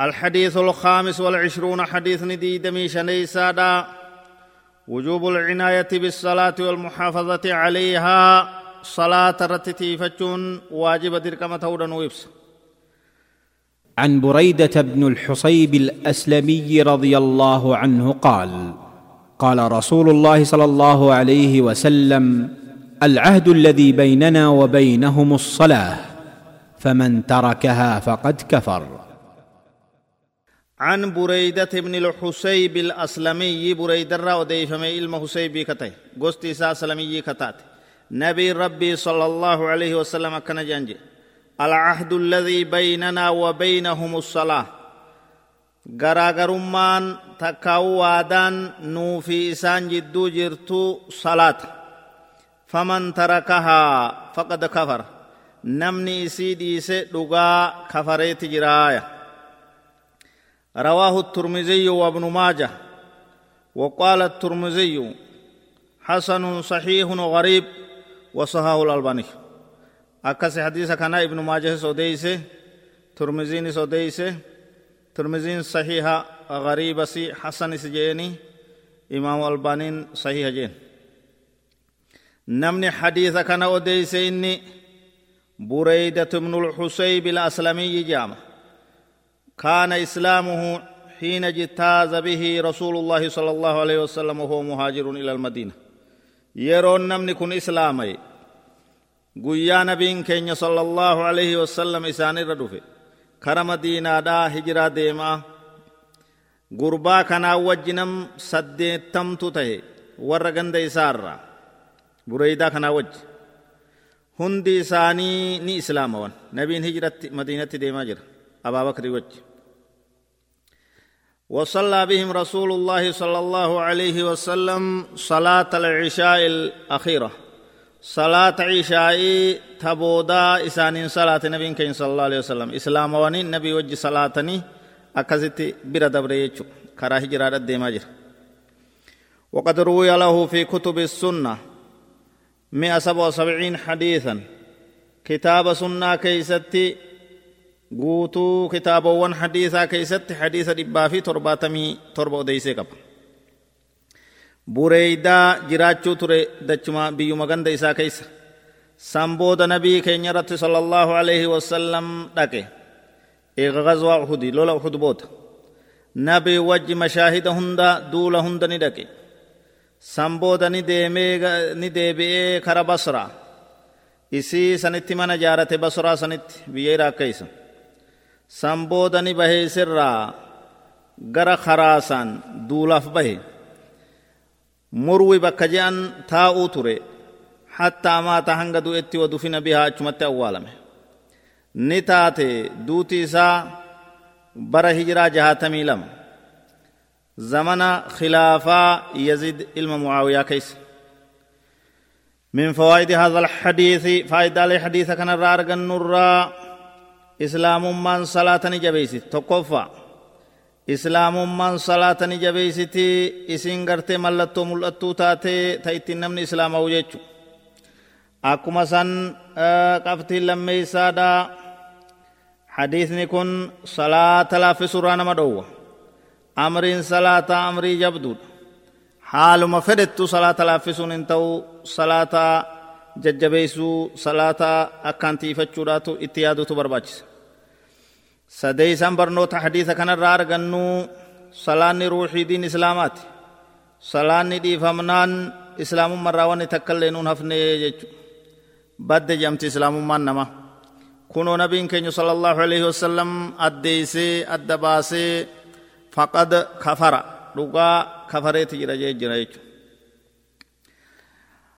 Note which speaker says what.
Speaker 1: الحديث الخامس والعشرون حديث نديد ميشني سادا وجوب العناية بالصلاة والمحافظة عليها. صلاة رتتيفتون واجب دركمة تودا ويبس.
Speaker 2: عن بريدة بن الحصيب الأسلمي رضي الله عنه قال قال رسول الله صلى الله عليه وسلم العهد الذي بيننا وبينهم الصلاة فمن تركها فقد كفر.
Speaker 1: عن بريدة بن الحسيب الأسلمي بريدة را ما علم حسيب كتاي قست إساء سلمي كتات نبي ربي صلى الله عليه وسلم كان جانجي العهد الذي بيننا وبينهم الصلاة. غراغرمان تكاو وادان نوفي إسان جدو جرتو صلاة. فمن تركها فقد كفر. نمني إسيدي سيدوغا كفريت جرايه رواه الترمذي وابن ماجه وقال الترمذي حسن صحيح غريب وصحاه الألباني. أكس حديث كان ابن ماجه سوديسه ترمذي سوديسه ترمذي صحيح غريب سي حسن سجيني إمام البانين صحيح جين. نمني حديث كان أوديسه إني بريدة بن الحسيب الأسلمي جامع. كان إسلامه حين اجتاز به رسول الله صلى الله عليه وسلم وهو مهاجر إلى المدينة. يرون نمني كن إسلامي. قويا نبين كين صلى الله عليه وسلم إساني ردوفي. كرم دينا دا هجرا ديما. غربا كنا وجنم سديتمتو تهي ورغند إسارا بريدا كنا وج هندي إساني ني إسلام نبين هجرة مدينة ديما جر أبا بكر وجه. وصلى بهم رسول الله صلى الله عليه وسلم صلاة العشاء الأخيرة. صلاة عشاء تبودا إسان صلاة نبي كين صلى الله عليه وسلم. إسلام وانين نبي وجه صلاتني أكزت برد بريتشو كراه جرادة ديماجر وقد روي له في كتب السنة 177 حديثا. كتاب سنة كيستي guutuu kitaabawwan hadiisaa keeysatti hadiisa dhibbaa fi torbaatamii torba odeysee qaba bureeydaa jiraachuu ture dachuma biyyuma ganda isaa keeysa san booda nabii keenya irratti sala allaahu alayhi wasallam dhaqe eega uhudi lola uhud booda nabii wajji mashaahida hunda duula hunda ni dhaqe san booda ni deebi'ee kara basraa isii sanitti mana jaarate basraa sanitti biyya iraaq keeysa san boodani baheesirraa gara karaasaan duulaaf bahe murwi bakka je'an taa'uu ture hattaa maata hanga du'etti wadufina bihaa achumatti awwaalame ni taate duuti isaa bara hijiraa jahaatamii lama zamana khilaafaa yazid ilma mucaawiyaa keessa من فوائد هذا الحديث فائدة الحديث كان الرارق النُّرَّى islaamummaan salaatani jabeeysiti tokkoffaa islaamummaan salaatani jabeeysiti isin gartee mallattoo mul'attuu taatee ta ittiin namni islaama'u jechu akkuma san qabtiin lammeeysaadha hadiisni kun salaata laaffisurraa nama dhowwa amriin salaataa amrii jabduudha haaluma fedhettu salaata laaffisuun hin ta'u salaataa jajjabeeysuu salaataa akkaan tiifachuudhaatu itti yaadutu barbaachisa. Sadeeysan barnoota hadiisa kanarraa argannu salaanni ruuxii diin islaamaati. Salaanni dhiifamnaan islaamummarraa wanni takka illee nuun hafne jechu badde jamti islaamummaan nama. Kunoo nabiin keenya sala allahu alaihi wasalam addeeysee adda baasee faqad kafara. Dhugaa kafareeti jira jee jira jechu